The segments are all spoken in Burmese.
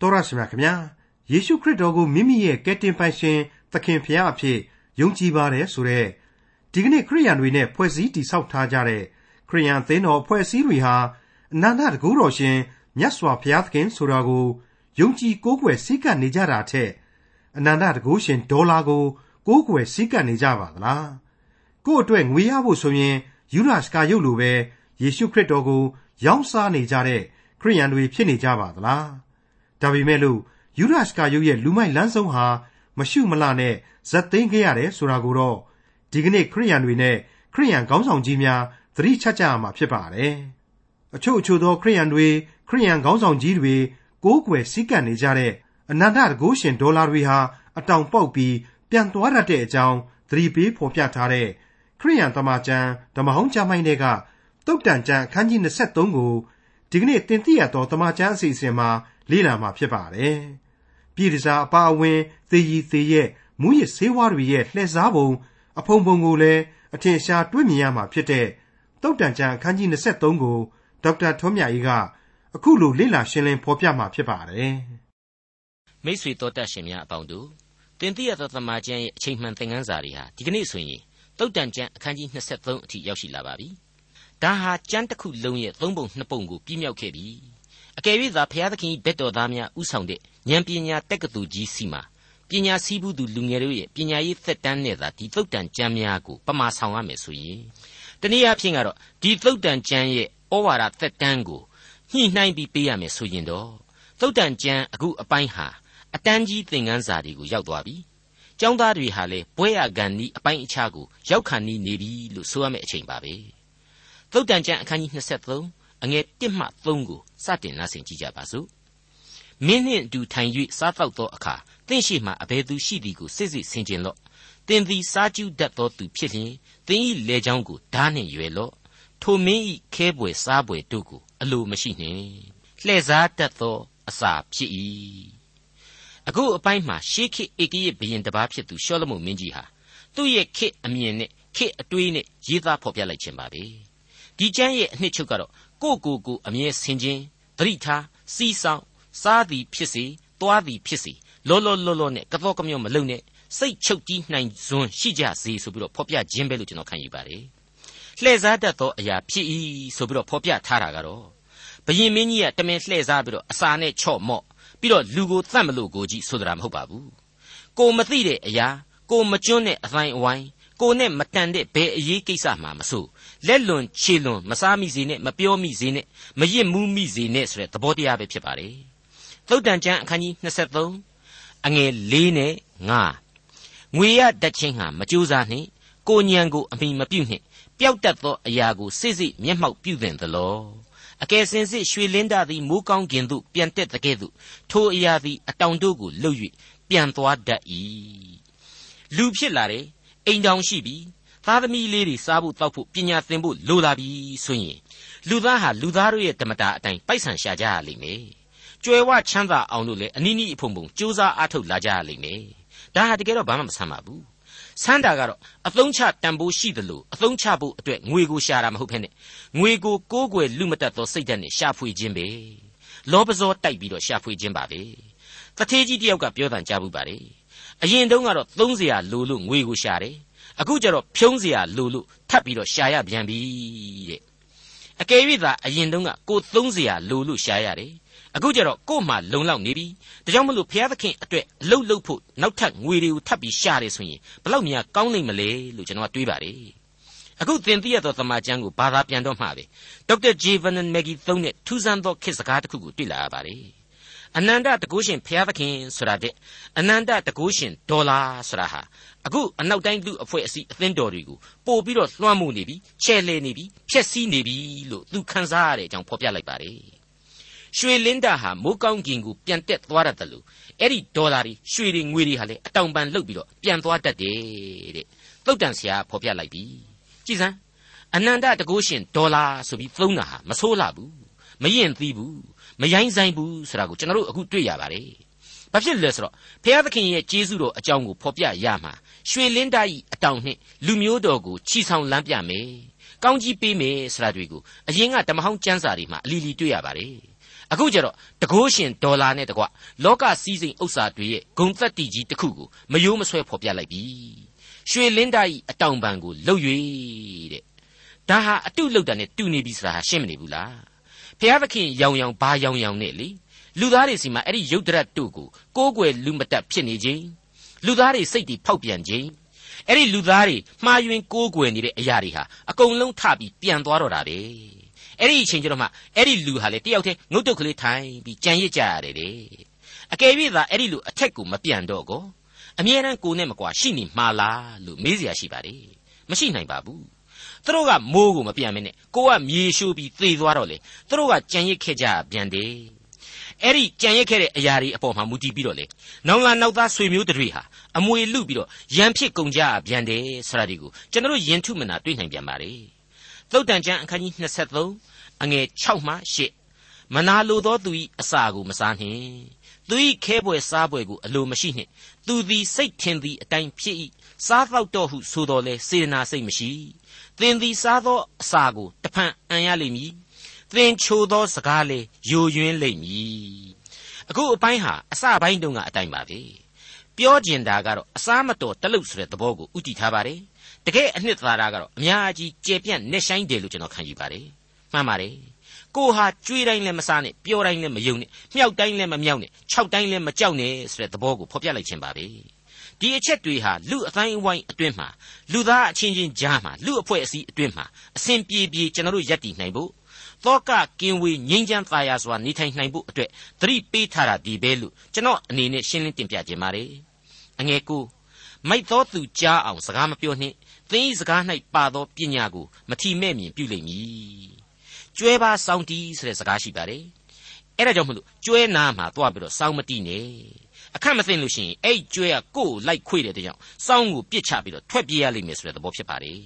တော်ရရှိမြခင်ဗျာယေရှုခရစ်တော်ကိုမိမိရဲ့ကယ်တင်ပိုင်ရှင်သခင်ဖျားအဖြစ်ယုံကြည်ပါတယ်ဆိုတဲ့ဒီကနေ့ခရိယန်တွေနဲ့ဖွဲ့စည်းတည်ဆောက်ထားကြတဲ့ခရိယန်သင်းတော်အဖွဲ့အစည်းတွေဟာအနန္တတကူတော်ရှင်မြတ်စွာဘုရားသခင်ဆိုတာကိုယုံကြည်ကိုးကွယ်စည်းကပ်နေကြတာထက်အနန္တတကူရှင်ဒေါ်လာကိုကိုးကွယ်စည်းကပ်နေကြပါသလားကို့အတွက်ငွေရဖို့ဆိုရင်ယူဒရှကာယုတ်လိုပဲယေရှုခရစ်တော်ကို ရောင်းစားနေကြတဲ့ခရိယန်တွေဖြစ်နေကြပါသလား ဒါပေမဲ့လို့ယူဒရှကာယုတ်ရဲ့လူမိုက်လန်းဆုံးဟာမရှုမလှနဲ့ဇက်သိမ်းခဲ့ရတယ်ဆိုတာကိုတော့ဒီကနေ့ခရိယန်တွေနဲ့ခရိယန်ခေါင်းဆောင်ကြီးများသတိချကြရမှာဖြစ်ပါတယ်အချို့အချို့သောခရိယန်တွေခရိယန်ခေါင်းဆောင်ကြီးတွေကိုးကွယ်စည်းကပ်နေကြတဲ့အနန္တတကုရှင်ဒေါ်လာတွေဟာအတောင်ပေါက်ပြီးပြန်သွားရတဲ့အကြောင်းသတိပေးဖော်ပြထားတဲ့ခရိယန်တမန်ကျမ်းဓမ္မဟောင်းကျမ်းပိုင်းတွေကတုတ်တန်ကျမ်းအခန်းကြီး23ကိုဒီကနေ့တင်ပြရတော့တမန်ကျမ်းအစီအစဉ်မှာ လေ့လာမှာဖြစ်ပါတယ်။ပြည်တစားအပါအဝင်သေရီသေရဲ့မူရစ်ဆေးဝါးတွေရဲ့လှည့်စားပုံအဖုံဖုံကိုလည်းအထင်ရှားတွေ့မြင်ရမှာဖြစ်တဲ့တုတ်တန်ကျမ်းအခန်းကြီး23ကိုဒေါက်တာထွန်းမြတ်ကြီးကအခုလိုလေ့လာရှင်းလင်းဖော်ပြမှာဖြစ်ပါတယ်။မိတ်ဆွေတော်တတ်ရှင်များအပေါင်းတို့တင်ပြရသောတမန်ကျမ်းရဲ့အချိန်မှန်သင်ခန်းစာတွေဟာဒီကနေ့ဆိုရင်တုတ်တန်ကျမ်းအခန်းကြီး23အထိရောက်ရှိလာပါပြီ။ဒါဟာကျမ်းတစ်ခုလုံးရဲ့သုံးပုံနှစ်ပုံကိုပြည့်မြောက်ခဲ့ပြီ။ အကယ်၍သာဘုရားသခင်ဘက်တော်သားများဥဆောင်တဲ့ဉာဏ်ပညာတက္ကသိုလ်ကြီးစီမှာပညာစည်းဘူးသူလူငယ်တို့ရဲ့ပညာရေးသက်တမ်းနဲ့သာဒီသုတ်တန်ကျမ်းများကိုပမာဆောင်ရမယ်ဆိုရင်တနည်းအားဖြင့်ကတော့ဒီသုတ်တန်ကျမ်းရဲ့ဩဝါဒသက်တမ်းကိုညှိနှိုင်းပြီးပေးရမယ်ဆိုရင်တော့သုတ်တန်ကျမ်းအခုအပိုင်းဟာအတန်းကြီးသင်ခန်းစာတွေကိုရောက်သွားပြီ။ကျောင်းသားတွေဟာလေဘွဲ့ရကန်နီးအပိုင်းအခြားကိုရောက်ခံနီးနေပြီလို့ဆိုရမယ့်အချိန်ပါပဲ။သုတ်တန်ကျမ်းအခန်းကြီး23 အငယ်1မှ3ကိုစတင်နားဆင်ကြည့်ကြပါစို့။မင်းနှင့်အတူထိုင်၍စားတော့သောအခါသင်ရှိမှအဘယ်သူရှိသည်ကိုစစ်စစ်ဆင်ခြင်လော့သင်သည်စားကျူးတတ်သောသူဖြစ်လျင်သင်၏လေချောင်းကိုဓာနှင့်ရွယ်လော့ထိုမင်း၏ခဲပွေစားပွေတို့ကိုအလိုမရှိနှင့်လှဲ့စားတတ်သောအစာဖြစ်၏အခုအပိုင်းမှာရှေးခေတ်ဧကရစ်ဘုရင်တစ်ပါးဖြစ်သူရှောလမုန်မင်းကြီးဟာသူ့ရဲ့ခေတ်အမြင်နဲ့ခေတ်အတွေးနဲ့ရေးသားဖော်ပြလိုက်ခြင်းပါပဲဒီကျမ်းရဲ့အနှစ်ချုပ်ကတော့ ကိုကိုကိုအမြဲဆင်ခြင်းသတိထားစီးဆောင်စားသည်ဖြစ်စေသွားသည်ဖြစ်စေလောလောလောလောနဲ့ကတော့ကမြော့မလုံနဲ့စိတ်ချုပ်ကြီးနိုင်စွန်းရှိကြစေဆိုပြီးတော့ဖော်ပြခြင်းပဲလို့ကျွန်တော်ခံယူပါတယ်လှည့်စားတတ်သောအရာဖြစ်၏ဆိုပြီးတော့ဖော်ပြထားတာကတော့ဘယင်မင်းကြီးကတမင်လှည့်စားပြီးတော့အစာနဲ့ချော့မော့ပြီးတော့လူကိုတတ်မလို့ကိုကြီးဆိုတာမဟုတ်ပါဘူးကိုမသိတဲ့အရာကိုမကျွန်းတဲ့အတိုင်းအဝိုင်း ကိုနဲ့မတန်တဲ့ဘယ်အရေးကိစ္စမှမဆိုလက်လွန်ခြေလွန်မစားမိစေနဲ့မပြောမိစေနဲ့မရစ်မှုမိစေနဲ့ဆိုတဲ့သဘောတရားပဲဖြစ်ပါတယ်သုတ်တန်ကျမ်းအခန်းကြီး23အငယ်၄နဲ့5ငွေရတတ်ခြင်းဟာမကြိုးစားနှင့်ကိုညံကိုအမိမပြုတ်နှင့်ပျောက်တတ်သောအရာကိုစိစိမျက်မှောက်ပြုသင်သလောအကယ်စင်စစ်ရွှေလင်းတာသည်မိုးကောင်းကင်သို့ပြန်တက်တဲ့ကဲ့သို့ထိုအရာသည်အတောင်တို့ကိုလှုပ်၍ပြန်သွားတတ်၏လူဖြစ်လာတယ် အိမ်တောင်ရှိပြီသားသမီးလေးတွေစားဖို့တောက်ဖို့ပညာသင်ဖို့လိုလာပြီဆိုရင်လူသားဟာလူသားတို့ရဲ့ဓမ္မတာအတိုင်းပိုက်ဆံရှာကြရလိမ့်မယ်ကြွယ်ဝချမ်းသာအောင်လို့လေအနည်းနည်းအဖုံဖုံစူးစမ်းအားထုတ်လာကြရလိမ့်မယ်ဒါဟာတကယ်တော့ဘာမှမဆမ်းပါဘူးဆန်းတာကတော့အသုံးချတန်ဖိုးရှိသလိုအသုံးချဖို့အတွက်ငွေကိုရှာတာမဟုတ်ဖ ೇನೆ ငွေကိုကိုးကွယ်လူမတတ်သောစိတ်ဓာတ်နဲ့ရှာဖွေခြင်းပဲလောပဇောတိုက်ပြီးတော့ရှာဖွေခြင်းပါပဲတထေးကြီးတယောက်ကပြောတန်ကြားဘူးပါလေ အရင်တုန်းကတော့သုံးစရာလိုလို့ငွေကိုရှာတယ်အခုကျတော့ဖြုံးစရာလိုလို့ထပ်ပြီးတော့ရှာရပြန်ပြီတဲ့အကယ်၍သာအရင်တုန်းကကိုသုံးစရာလိုလို့ရှာရတယ်အခုကျတော့ကို့မှာလုံလောက်နေပြီဒါကြောင့်မလို့ဘုရားသခင်အတွက်အလုတ်လုတ်ဖို့နောက်ထပ်ငွေတွေကိုထပ်ပြီးရှာတယ်ဆိုရင်ဘလောက်များကောင်းနိုင်မလဲလို့ကျွန်တော်ကတွေးပါတယ်အခုသင်သိရသောသမာကျမ်းကိုဘာသာပြန်တော့မှာပဲဒေါက်တာဂျေဗန်နန်မက်ဂီသုံးတဲ့ထူးဆန်းသောခေတ်စကားတစ်ခုကိုတွေ့လာရပါတယ် အနန္တတကုရှင်ဘုရားသခင်ဆိုတာတဲ့အနန္တတကုရှင်ဒေါ်လာဆိုတာဟာအခုအနောက်တိုင်းလူအဖွဲ့အစည်းအသင်းတော်တွေကိုပို့ပြီးတော့လွှမ်းမိုးနေပြီချဲ့လဲနေပြီဖျက်ဆီးနေပြီလို့သူခန်းစားရတဲ့အကြောင်းဖော်ပြလိုက်ပါတယ်ရွှေလင်းတာဟာမိုးကောင်းကင်ကိုပြန်တက်သွားတတ်တယ်လို့အဲ့ဒီဒေါ်လာတွေရွှေတွေငွေတွေဟာလေအတောင်ပန်လှုပ်ပြီးတော့ပြန်သွားတတ်တယ်တဲ့သုတ်တန်ဆရာဖော်ပြလိုက်ပြီကြည်စမ်းအနန္တတကုရှင်ဒေါ်လာဆိုပြီးသုံးတာဟာမဆိုးလှဘူးမရင်သီးဘူး မရိုင်းဆိုင်ဘူးဆိုတာကိုကျွန်တော်တို့အခုတွေ့ရပါတယ်ဘာဖြစ်လဲဆိုတော့ဘုရားသခင်ရဲ့ကျေးဇူးတော်အကြောင်းကိုဖော်ပြရမှာရွှေလင်းတာဤအတောင်နှင့်လူမျိုးတော်ကိုချီဆောင်လမ်းပြမယ်ကောင်းကြီးပေးမယ်ဆိုတာတွေကိုအရင်ကဓမ္မဟောင်းကျမ်းစာတွေမှာအလီလီတွေ့ရပါတယ်အခုကျတော့တကိုးရှင်ဒေါ်လာနဲ့တကွလောကစည်းစိမ်ဥစ္စာတွေရဲ့ဂုံသက်တီကြီးတစ်ခုကိုမယိုးမဆွဲဖော်ပြလိုက်ပြီရွှေလင်းသားဤအတောင်ပံကိုလှုပ်၍တဲ့ဒါဟာအတုလှုပ်တာနဲ့တူနေပြီဆိုတာဟာရှင်းမနေဘူးလား ဖျားသခင်ရောင်ရောင်ဘာရောင်ရောင်နဲ့လေလူသားတွေစီမှာအဲ့ဒီရုပ်တရက်တို့ကိုကိုးကွယ်လူမတက်ဖြစ်နေခြင်းလူသားတွေစိတ်တွေဖောက်ပြန်ခြင်းအဲ့ဒီလူသားတွေမှားယွင်းကိုးကွယ်နေတဲ့အရာတွေဟာအကုန်လုံးထပြီးပြန်သွားတော့တာပဲအဲ့ဒီအချိန်ကျတော့မှအဲ့ဒီလူဟာလေတယောက်တည်းငုတ်တုတ်ကလေးထိုင်ပြီးကြံရစ်ကြရတယ်တဲ့အကယ်၍သာအဲ့ဒီလူအထက်ကိုမပြန်တော့ကောအမြဲတမ်းကိုနဲ့မကွာရှိနေမှာလားလို့မေးเสียရှိပါတယ်မရှိနိုင်ပါဘူး သူတို့ကမိုးကိုမပြန်မနဲ့ကိုကမြေရှိုးပြီးသေသွားတော့လေသူတို့ကကြံရစ်ခဲ့ကြပြန်တယ်အဲ့ဒီကြံရစ်ခဲ့တဲ့အရာတွေအပေါ်မှာမူတည်ပြီးတော့လေနောင်လာနောက်သားဆွေမျိုးတွေဟာအမွေလူပြီးတော့ရန်ဖြစ်ကုန်ကြပြန်တယ်ဆိုတာဒီကိုကျွန်တော်ယင်ထုမနာတွေ့နိုင်ပြန်ပါလေသုတ်တန်ကျမ်းအခန်းကြီး23အငယ်6မှ8မနာလိုသောသူ၏အစာကိုမစားနှင့်သူ၏ခဲပွဲစားပွဲကိုအလိုမရှိနှင့် သူသည်စိတ်ထင်သည်အတိုင်းဖြစ်၏စားတော့တော့ဟုဆိုတော်လဲစေတနာစိတ်မရှိသင်သည်စားသောအစာကိုတဖန်အံ့ရလိမ့်မည်သင်ချိုသောစကားလေယိုယွင်းလိမ့်မည်အခုအပိုင်းဟာအစပိုင်းတုန်းကအတိုင်းပါပဲပြောကျင်တာကတော့အစားမတော်တလုတ်ဆိုတဲ့သဘောကိုဥတည်ထားပါတယ်တကယ်အနှစ်သာရကတော့အများကြီးကျေပြန့်နဲ့ဆိုင်တယ်လို့ကျွန်တော်ခံယူပါတယ်မှန်ပါတယ် ကိုဟာကြွေးတိုင်းလည်းမစားနဲ့ပြောတိုင်းလည်းမယုံနဲ့မြောက်တိုင်းလည်းမမြောက်နဲ့ခြောက်တိုင်းလည်းမကြောက်နဲ့ဆိုတဲ့သဘောကိုဖော်ပြလိုက်ခြင်းပါပဲဒီအချက်တွေဟာလူအတိုင်းအဝိုင်းအတွင်းမှာလူသားအချင်းချင်းကြားမှာလူအဖွဲ့အစည်းအတွင်းမှာအစဉ်ပြေပြေကျွန်တော်တို့ယက်တည်နိုင်ဖို့သောကကင်ဝေငြိမ်းချမ်းသာယာစွာနေထိုင်နိုင်ဖို့အတွက်သတိပေးထားတာဒီပဲလို့ကျွန်တော်အနေနဲ့ရှင်းလင်းတင်ပြခြင်းပါတယ်အငယ်ကိုမိုက်သောသူကြားအောင်စကားမပြောနှင့်သင်၏စကား၌ပါသောပညာကိုမထီမဲ့မြင်ပြုလိမ့်မည် ကျွဲပါစောင်းတီးဆိုတဲ့စကားရှိပါတယ်အဲ့ဒါကြောင့်မလို့ကျွဲနာမှာသွားပြီးတော့စောင်းမတီးနဲ့အခက်မသိလို့ရှိရင်အဲ့ကျွဲကကိုယ်လိုက်ခွေတဲ့ကြောင့်စောင်းကိုပြစ်ချပြီးတော့ထွက်ပြေးရလိမ့်မယ်ဆိုတဲ့သဘောဖြစ်ပါတယ်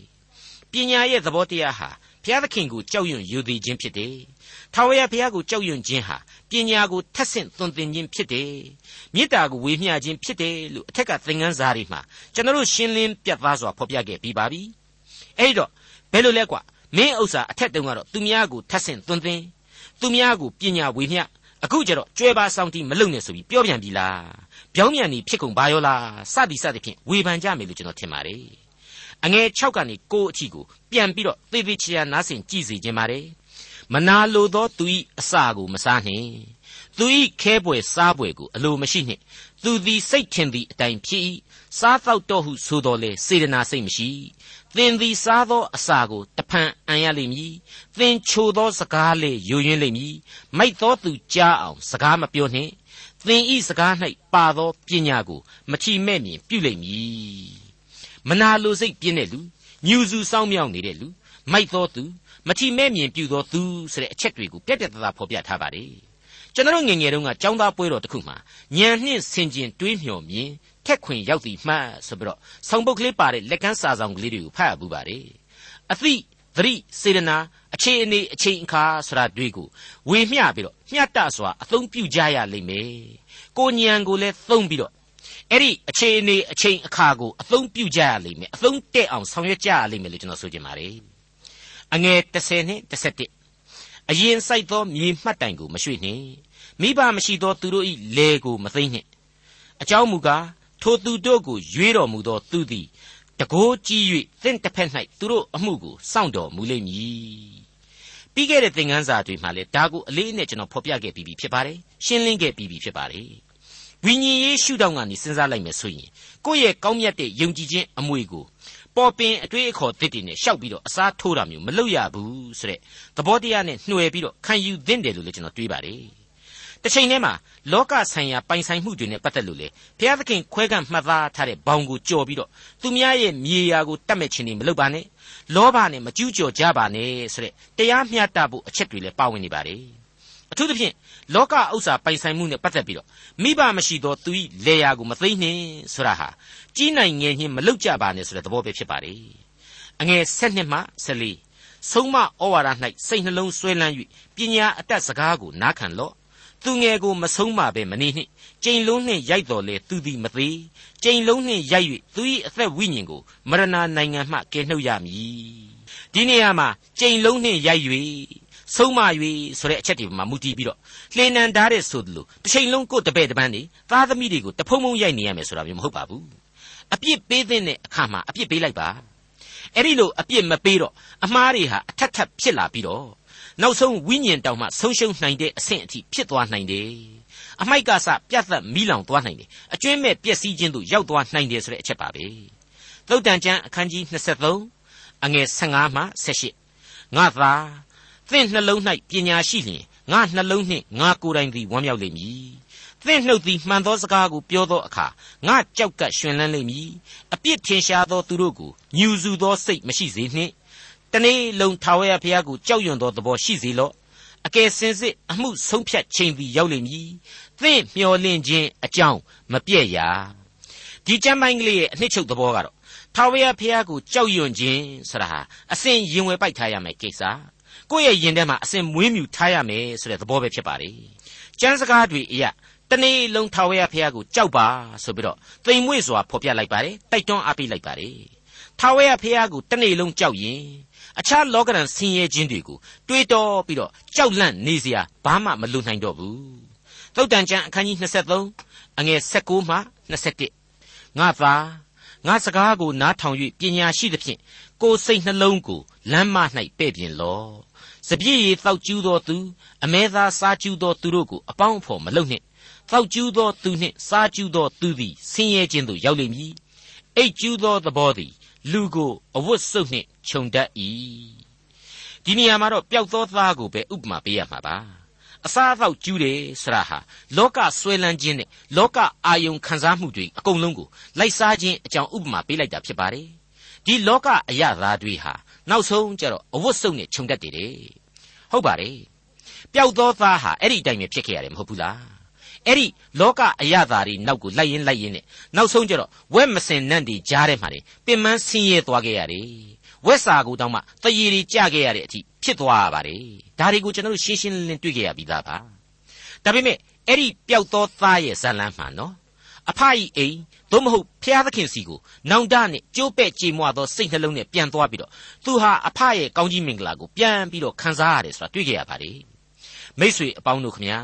ပညာရဲ့သဘောတရားဟာဘုရားသခင်ကိုကြောက်ရွံ့ယူသည်ခြင်းဖြစ်တယ်။ထာဝရဘုရားကိုကြောက်ရွံ့ခြင်းဟာပညာကိုထက်ဆင့်သွန်သင်ခြင်းဖြစ်တယ်။မေတ္တာကိုဝေမျှခြင်းဖြစ်တယ်လို့အထက်ကသင်ခန်းစာတွေမှာကျွန်တော်တို့ရှင်းလင်းပြသစွာဖော်ပြခဲ့ပြီးပါပြီ။အဲဒီတော့ဘယ်လိုလဲကွာ မင်းဥစ္စာအထက်တုန်းကတော့သူများကိုထက်ဆင့်သွန်သင်သူများကိုပညာဝေမျှအခုကျတော့ကျွဲပါဆောင်တီမလုံနဲ့ဆိုပြီးပြောပြန်ပြီလား။ပြောင်းပြန်ပြီဖြစ်ကုန်ပါရောလားစသည်စသည်ဖြင့်ဝေဖန်ကြမယ်လို့ကျွန်တော်ထင်ပါတယ်။အငယ်6ကနေ9အထိကိုပြန်ပြီးတော့သေသေးချာချာနားဆင်ကြည့်စေခြင်းပါတယ်မနာလိုသောသူ၏အစာကိုမစားနှင့်သူ၏ခဲပွဲစားပွဲကိုအလိုမရှိနှင့် သူသည်စိတ်ထင်သည့်အတိုင်းဖြစ်၏စားတော့တော့ဟုဆိုတော်လေစေတနာစိတ်မရှိသင်သည်စားသောအစာကိုတဖန်အံရလိမ့်မည်သင်ချိုသောစကားလေယိုယွင်းလိမ့်မည်မိုက်သောသူကြားအောင်စကားမပြောနှင့်သင်ဤစကား၌ပါသောပညာကိုမချီမဲ့မြင်ပြုလိမ့်မည်မနာလိုစိတ်ပြင်းတဲ့လူညူစုစောင်းမြောက်နေတဲ့လူမိုက်သောသူမထီမဲ့မြင်ပြူသောသူဆိုတဲ့အချက်တွေကိုပြက်ပြက်သားသားဖော်ပြထားပါတယ် ကျွန်တော်ငငယ်တုန်းကចောင်းသားပွဲတော်တစ်ခုမှာညံနှင့်ဆင်ကျင်တွေးမျှော်မြင်ထက်ခွင်ရောက်သည်မှတ်ဆိုပြီးတော့ဆောင်းပုတ်ကလေးပါတဲ့လက်ကမ်းစာဆောင်ကလေးတွေကိုဖတ်ရဘူးပါတယ်အသည့်သတိစေတနာအခြေအနေအချိန်အခါဆိုတာတွေ့ကိုဝေမျှပြီးတော့မျှတစွာအသုံးပြုကြရလိမ့်မယ်ကိုညံကိုလည်းသုံးပြီးတော့အဲ့ဒီအခြေအနေအချိန်အခါကိုအသုံးပြုကြရလိမ့်မယ်အသုံးတဲ့အောင်ဆောင်ရွက်ကြရလိမ့်မယ်လို့ကျွန်တော်ဆိုချင်ပါတယ်အငယ်30နဲ့31 အရင်စိုက်သောမြေမှတ်တိုင်ကိုမရွှေ့နှင့်မိဘမရှိသောသူတို့၏လေကိုမသိမ့်နှင့်အကြောင်းမူကားထိုသူတို့ကိုရွေးတော်မူသောသူသည်တကိုးကြီး၍သင်တစ်ဖက်၌သူတို့အမှုကိုစောင့်တော်မူလိမ့်မည်ပြီးခဲ့တဲ့သင်ခန်းစာတွေမှာလည်းဒါကိုအလေးအနက်ကျွန်တော်ဖော်ပြခဲ့ပြီးပြီဖြစ်ပါတယ်ရှင်းလင်းခဲ့ပြီးပြီဖြစ်ပါတယ်ဝိညာဉ်ရေးရှုထောင့်ကနေစဉ်းစားလိုက်မယ်ဆိုရင်ကိုယ့်ရဲ့ကောင်းမြတ်တဲ့ယုံကြည်ခြင်းအမွေကို ပေါ်ပင်အတွေ့အခေါ်သစ်တွေနဲ့ရှောက်ပြီးတော့အစားထိုးတာမျိုးမလုပ်ရဘူးဆိုတဲ့သဘောတရားနဲ့နှွယ်ပြီးတော့ခံယူသင့်တယ်လို့လည်းကျွန်တော်တွေးပါတယ်။တစ်ချိန်တည်းမှာလောကဆိုင်ရာပိုင်ဆိုင်မှုတွေနဲ့ပတ်သက်လို့လေဘုရားသခင်ခွဲကန့်မှတ်သားထားတဲ့ဘောင်ကိုကြော်ပြီးတော့သူများရဲ့မြေယာကိုတတ်မဲ့ခြင်းတွေမလုပ်ပါနဲ့လောဘနဲ့မကျူးကျော်ကြပါနဲ့ဆိုတဲ့တရားမျှတဖို့အချက်တွေလည်းပါဝင်နေပါတယ်။အထူးသဖြင့် လောကဥစ္စာပိုင်ဆိုင်မှုနဲ့ပတ်သက်ပြီးတော့မိဘမရှိသောသူ၏လေယာကိုမသိနှင်းဆိုတာဟာကြီးနိုင်ငယ်ချင်းမလောက်ကြပါနဲ့ဆိုတဲ့သဘောပဲဖြစ်ပါလေအငယ်7နှစ်မှ14ဆုံးမဩဝါဒ၌စိတ်နှလုံးဆွဲလန်း၍ပညာအတတ်စကားကိုနားခံလော့သူငယ်ကိုမဆုံးမပဲမနေနှင့်ကြိမ်လုံးနှင့်ရိုက်တော်လေသူသည်မသေးကြိမ်လုံးနှင့်ရိုက်၍သူ၏အသက်ဝိညာဉ်ကိုမရဏနိုင်ငံမှကယ်နှုတ်ရမည်ဒီနေရာမှာကြိမ်လုံးနှင့်ရိုက် ဆုံးမ၍ဆိုတဲ့အချက်တွေမှာမူတည်ပြီးတော့လှေနံဓာတ်တဲ့ဆိုသလိုတစ်ချိန်လုံးကိုယ်တပည့်တပန်းနေသားသမီးတွေကိုတဖုံဖုံရိုက်နေရမယ်ဆိုတာမျိုးမဟုတ်ပါဘူးအပြစ်ပေးတဲ့အခါမှာအပြစ်ပေးလိုက်ပါအဲ့ဒီလိုအပြစ်မပေးတော့အမှားတွေဟာအထက်ထပ်ဖြစ်လာပြီးတော့နောက်ဆုံးဝိညာဉ်တောင်မှဆုံးရှုံးနိုင်တဲ့အဆင့်အထိဖြစ်သွားနိုင်တယ်အမိုက်ကစပြတ်သက်မိလောင်သွားနိုင်တယ်အကျွင်းမဲ့ပျက်စီးခြင်းတို့ရောက်သွားနိုင်တယ်ဆိုတဲ့အချက်ပါပဲသုတ်တန်ကျမ်းအခန်းကြီး23အငယ်15မှ18ငါသာ သင်နှလုံး၌ပညာရှိလျင်ငါနှလုံးနှင့်ငါကိုယ်တိုင်သည်ဝမ်းမြောက်လိမ့်မည်သင်နှုတ်သည်မှန်သောစကားကိုပြောသောအခါငါကြောက်ကပ်ရှင်လန်းလိမ့်မည်အပြစ်ထင်ရှားသောသူတို့ကိုညူစုသောစိတ်မရှိစေနှင့်တနေ့လုံးထာဝရဘုရားကိုကြောက်ရွံ့သောသဘောရှိစေလော့အကယ်စင်စစ်အမှုဆုံးဖြတ်ချိန်သည်ရောက်လိမ့်မည်သင်မျော်လင့်ခြင်းအကြောင်းမပြည့်ရာဒီကျမ်းပိုင်းကလေးရဲ့အနှစ်ချုပ်သဘောကတော့ထာဝရဘုရားကိုကြောက်ရွံ့ခြင်းဆိုတာဟာအစဉ်ရင်ဝယ်ပိုက်ထားရမယ်ကိစ္စ ကိုယ့်ရဲ့ယင်ထဲမှာအစဉ်မွေးမြူထားရမယ်ဆိုတဲ့သဘောပဲဖြစ်ပါလေ။ကျမ်းစကားတွေအရာတနေ့လုံးထာဝရဘုရားကိုကြောက်ပါဆိုပြီးတော့တိမ်မွေ့စွာဖော်ပြလိုက်ပါတယ်တိုက်တွန်းအားပေးလိုက်ပါတယ်ထာဝရဘုရားကိုတနေ့လုံးကြောက်ရင်အခြားလောကဓာတ်ဆင်းရဲခြင်းတွေကိုတွေးတောပြီးတော့ကြောက်လန့်နေစရာဘာမှမလွတ်နိုင်တော့ဘူးသုတ်တန်ကျမ်းအခန်းကြီး23အငယ်16မှ21ငါသာငါစကားကိုနားထောင်၍ပညာရှိသဖြင့်ကိုယ်စိတ်နှလုံးကိုလမ်းမ၌ပဲ့ပြင်လော့ စပြည့်ရည်တောက်ကျူးသောသူအမဲသားစားကျူးသောသူတို့ကိုအပေါင်းအဖော်မလုပ်နှင့်တောက်ကျူးသောသူနှင့်စားကျူးသောသူသည်ဆင်းရဲခြင်းသို့ရောက်လိမ့်မည်အိတ်ကျူးသောသဘောသည်လူကိုအဝတ်စုပ်နှင့်ခြုံတတ်၏ဒီနေရာမှာတော့ပျောက်သောသားကိုပဲဥပမာပေးရမှာပါအစားအသောက်ကျူးတယ်ဆရာဟာလောကဆွဲလန်းခြင်းနဲ့လောကအာယုံခံစားမှုတွေအကုန်လုံးကိုလိုက်စားခြင်းအကြောင်းဥပမာပေးလိုက်တာဖြစ်ပါတယ်ဒီလောကအရသာတွေဟာနောက်ဆုံးကျတော့အဝတ်စုပ်နဲ့ခြုံတတ်တယ် ဟုတ်ပါတယ်ပျောက်သောသားဟာအဲ့ဒီအတိုင်းပဲဖြစ်ခဲ့ရတယ်မဟုတ်ဘူးလားအဲ့ဒီလောကအရသာတွေနောက်ကိုလိုက်ရင်လိုက်ရင်နဲ့နောက်ဆုံးကျတော့ဝက်မစင်နန့်တွေကြားထဲမှာနေပင်မဆင်းရဲသွားခဲ့ရတယ်ဝက်စာကိုတောင်မှတရေတွေကြခဲ့ရတဲ့အထိဖြစ်သွားရပါတယ်ဒါတွေကိုကျွန်တော်တို့ရှင်းရှင်းလင်းလင်းတွေ့ကြရပြီးသားပါဒါပေမဲ့အဲ့ဒီပျောက်သောသားရဲ့ဇာလန်းမှာနော် အဖအီအိမ်သို့မဟုတ်ဖျားသခင်စီကိုနောင်တနဲ့ကြိုးပဲ့ကြေမွသောစိတ်နှလုံးနဲ့ပြန်သွားပြီးတော့သူဟာအဖရဲ့ကောင်းကြီးမင်္ဂလာကိုပြန်ပြီးတော့ခံစားရတယ်ဆိုတာတွေ့ကြရပါတယ်မိษွေအပေါင်းတို့ခမညာ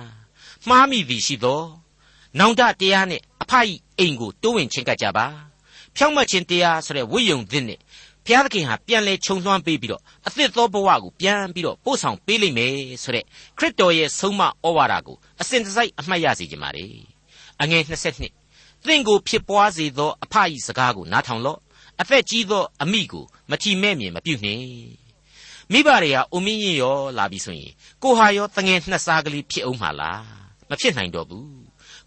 မှားမိသည်ရှိသောနောင်တတရားနဲ့အဖအီအိမ်ကိုတိုးဝင်ချင်းကပ်ကြပါဖြောင့်မတ်ခြင်းတရားဆိုတဲ့ဝိယုံသစ်နဲ့ဘုရားသခင်ဟာပြန်လဲခြုံလွှမ်းပေးပြီးတော့အသစ်သောဘဝကိုပြန်ပြီးတော့ပို့ဆောင်ပေးလိမ့်မယ်ဆိုတဲ့ခရစ်တော်ရဲ့ဆုံးမဩဝါဒကိုအစဉ်တစိုက်အမှတ်ရစေခြင်းပါလေအငယ်22 သင်ကိုဖြစ်ပွားစေသောအဖအီစကားကိုနားထောင်လော့အသက်ကြီးသောအမိကိုမထီမဲ့မြင်မပြုနှင့်မိဘတွေဟာအုံမင်းရင်ရောလာပြီဆိုရင်ကိုဟာရောတငယ်နှစ်စားကလေးဖြစ်အောင်မှာလားမဖြစ်နိုင်တော့ဘူး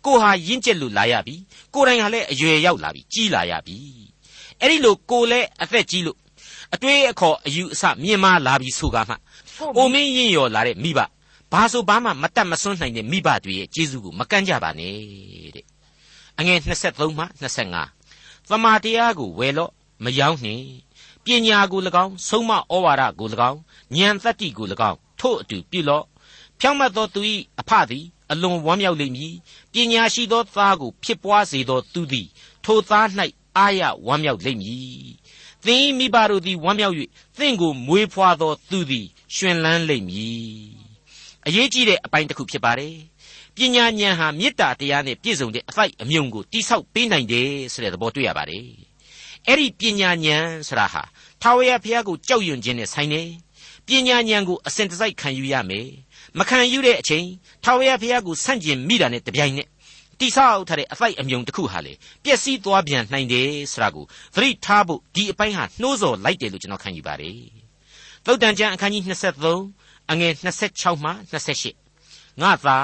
ကိုဟာရင့်ကျက်လို့လာရပြီကိုတိုင်ဟာလည်းအရွယ်ရောက်လာပြီကြီးလာရပြီအဲ့ဒီလိုကိုလည်းအသက်ကြီးလို့အတွေးအခေါ်အယူအဆမြင်မာလာပြီဆိုကမှအိုမင်းရင်ရော်လာတဲ့မိဘဘာဆိုဘာမှမတတ်မစွန်းနိုင်တဲ့မိဘတွေရဲ့ကျေးဇူးကိုမကန့်ကြပါနဲ့တဲ့ အငယ်23မှ25သမာတရားကိုဝယ်လို့မယောင်းနှင့်ပညာကို၎င်းဆုံးမဩဝါဒကို၎င်းဉာဏ်သတ္တိကို၎င်းထို့အတူပြုလော့ဖြောင့်မတ်သောသူ၏အဖသည်အလွန်ဝမ်းမြောက်လိမ့်မည်ပညာရှိသောသားကိုဖြစ်ပွားစေသောသူသည်ထိုသား၌အာရဝမ်းမြောက်လိမ့်မည်သင်မိဘတို့သည်ဝမ်းမြောက်၍သင်ကိုမွေးဖွားသောသူသည်ရှင်လန်းလိမ့်မည်အရေးကြီးတဲ့အပိုင်းတစ်ခုဖြစ်ပါတယ် ပညာဉာဏ်ဟာမေတ္တာတရားနဲ့ပြည့်စုံတဲ့အဖိုက်အမြုံကိုတိဆောက်ပေးနိုင်တယ်ဆိုတဲ့သဘောတွေ့ရပါတယ်အဲ့ဒီပညာဉာဏ်ဆိုတာဟာထာဝရဘုရားကိုကြောက်ရွံ့ခြင်းနဲ့ဆိုင်နေပညာဉာဏ်ကိုအစဉ်တစိုက်ခံယူရမယ်မခံယူတဲ့အချိန်ထာဝရဘုရားကိုဆန့်ကျင်မိတာနဲ့တပြိုင်နက်တိဆောက်ထားတဲ့အဖိုက်အမြုံတစ်ခုဟာလေပျက်စီးသွားပြန်နိုင်တယ်ဆိုတာကိုသတိထားဖို့ဒီအပိုင်းဟာနှိုးဆော်လိုက်တယ်လို့ကျွန်တော်ခံယူပါတယ်သုတ်တန်ကျမ်းအခန်းကြီး23အငယ်26မှ28ငါသာ